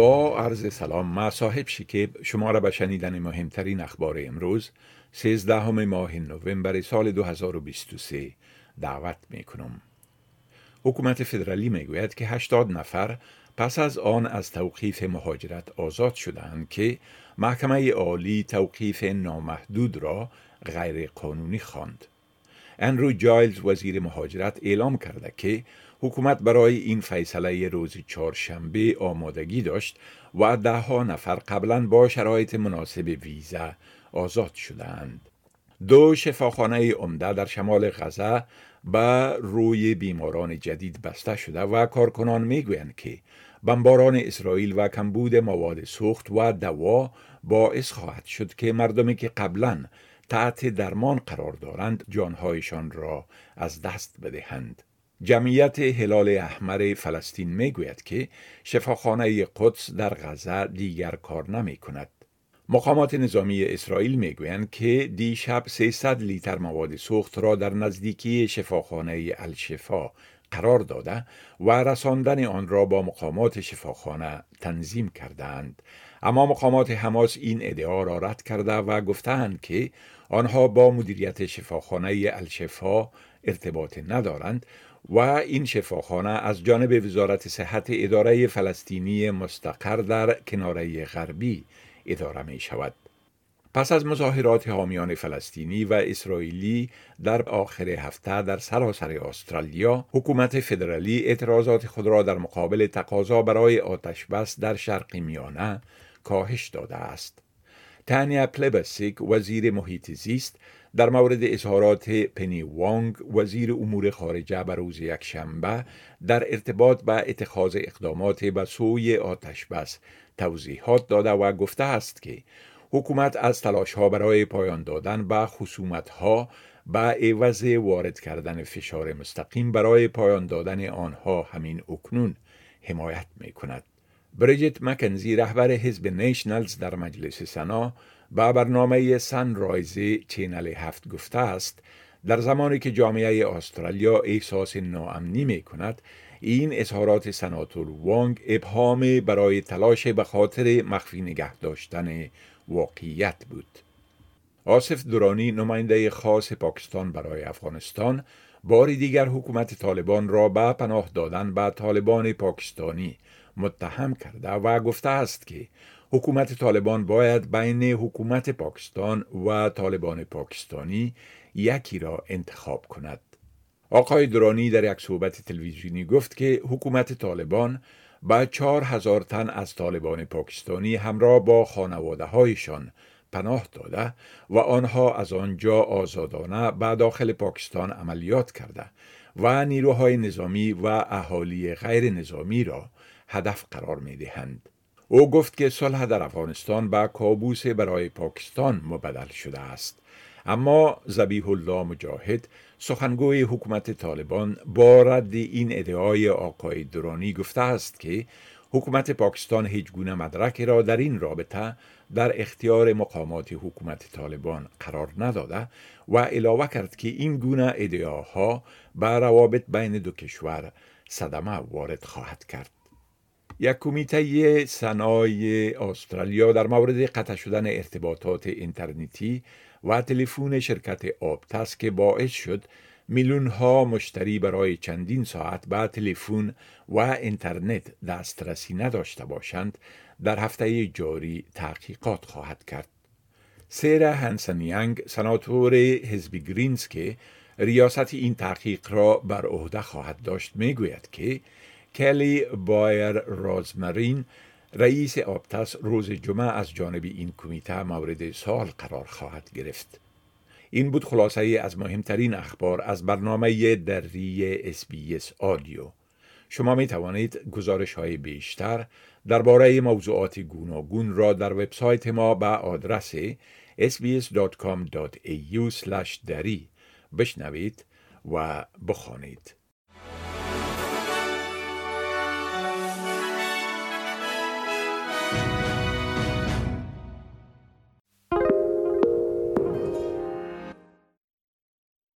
با عرض سلام ما صاحب شکیب شما را به شنیدن مهمترین اخبار امروز 13 ماه نوامبر سال 2023 دعوت می کنم. حکومت فدرالی می گوید که 80 نفر پس از آن از توقیف مهاجرت آزاد شدند که محکمه عالی توقیف نامحدود را غیر قانونی خواند. انرو جایلز وزیر مهاجرت اعلام کرده که حکومت برای این فیصله روز چهارشنبه آمادگی داشت و ده ها نفر قبلا با شرایط مناسب ویزا آزاد شدند. دو شفاخانه عمده در شمال غزه به روی بیماران جدید بسته شده و کارکنان می‌گویند که بمباران اسرائیل و کمبود مواد سوخت و دوا باعث خواهد شد که مردمی که قبلا تحت درمان قرار دارند جانهایشان را از دست بدهند. جمعیت هلال احمر فلسطین می گوید که شفاخانه قدس در غزه دیگر کار نمی کند. مقامات نظامی اسرائیل می گویند که دیشب 300 لیتر مواد سوخت را در نزدیکی شفاخانه الشفا قرار داده و رساندن آن را با مقامات شفاخانه تنظیم کردند اما مقامات حماس این ادعا را رد کرده و گفتند که آنها با مدیریت شفاخانه الشفا ارتباط ندارند و این شفاخانه از جانب وزارت صحت اداره فلسطینی مستقر در کناره غربی اداره می شود. پس از مظاهرات حامیان فلسطینی و اسرائیلی در آخر هفته در سراسر استرالیا حکومت فدرالی اعتراضات خود را در مقابل تقاضا برای آتش بس در شرق میانه کاهش داده است تانیا پلبسیک وزیر محیط زیست در مورد اظهارات پنی وانگ وزیر امور خارجه بر روز یکشنبه در ارتباط به اتخاذ اقدامات به سوی آتش بس توضیحات داده و گفته است که حکومت از تلاش ها برای پایان دادن به خصومت ها به عوض وارد کردن فشار مستقیم برای پایان دادن آنها همین اکنون حمایت می کند. بریجت مکنزی رهبر حزب نیشنلز در مجلس سنا با برنامه Sunrise channel هفت گفته است در زمانی که جامعه استرالیا احساس ناامنی می کند این اظهارات سناتور وانگ ابهام برای تلاش به خاطر مخفی نگه داشتن واقعیت بود. آصف دورانی نماینده خاص پاکستان برای افغانستان باری دیگر حکومت طالبان را به پناه دادن به طالبان پاکستانی متهم کرده و گفته است که حکومت طالبان باید بین حکومت پاکستان و طالبان پاکستانی یکی را انتخاب کند. آقای درانی در یک صحبت تلویزیونی گفت که حکومت طالبان با چهار هزار تن از طالبان پاکستانی همراه با خانواده هایشان پناه داده و آنها از آنجا آزادانه به داخل پاکستان عملیات کرده و نیروهای نظامی و اهالی غیر نظامی را هدف قرار می دهند. او گفت که صلح در افغانستان به کابوس برای پاکستان مبدل شده است اما زبیح الله مجاهد سخنگوی حکومت طالبان با رد این ادعای آقای درانی گفته است که حکومت پاکستان هیچ گونه مدرک را در این رابطه در اختیار مقامات حکومت طالبان قرار نداده و علاوه کرد که این گونه ادعاها به روابط بین دو کشور صدمه وارد خواهد کرد. یک کمیته صنایع استرالیا در مورد قطع شدن ارتباطات اینترنتی و تلفن شرکت آبتس که باعث شد میلیون ها مشتری برای چندین ساعت به تلفن و اینترنت دسترسی نداشته باشند در هفته جاری تحقیقات خواهد کرد. سیرا هنسن یانگ سناتور حزب گرینز که ریاست این تحقیق را بر عهده خواهد داشت می‌گوید که کلی بایر رازمرین رئیس آبتس روز جمعه از جانب این کمیته مورد سال قرار خواهد گرفت. این بود خلاصه از مهمترین اخبار از برنامه دری اس آدیو. شما می توانید گزارش های بیشتر درباره موضوعات گوناگون را در وبسایت ما به آدرس sbs.com.au دری بشنوید و بخوانید.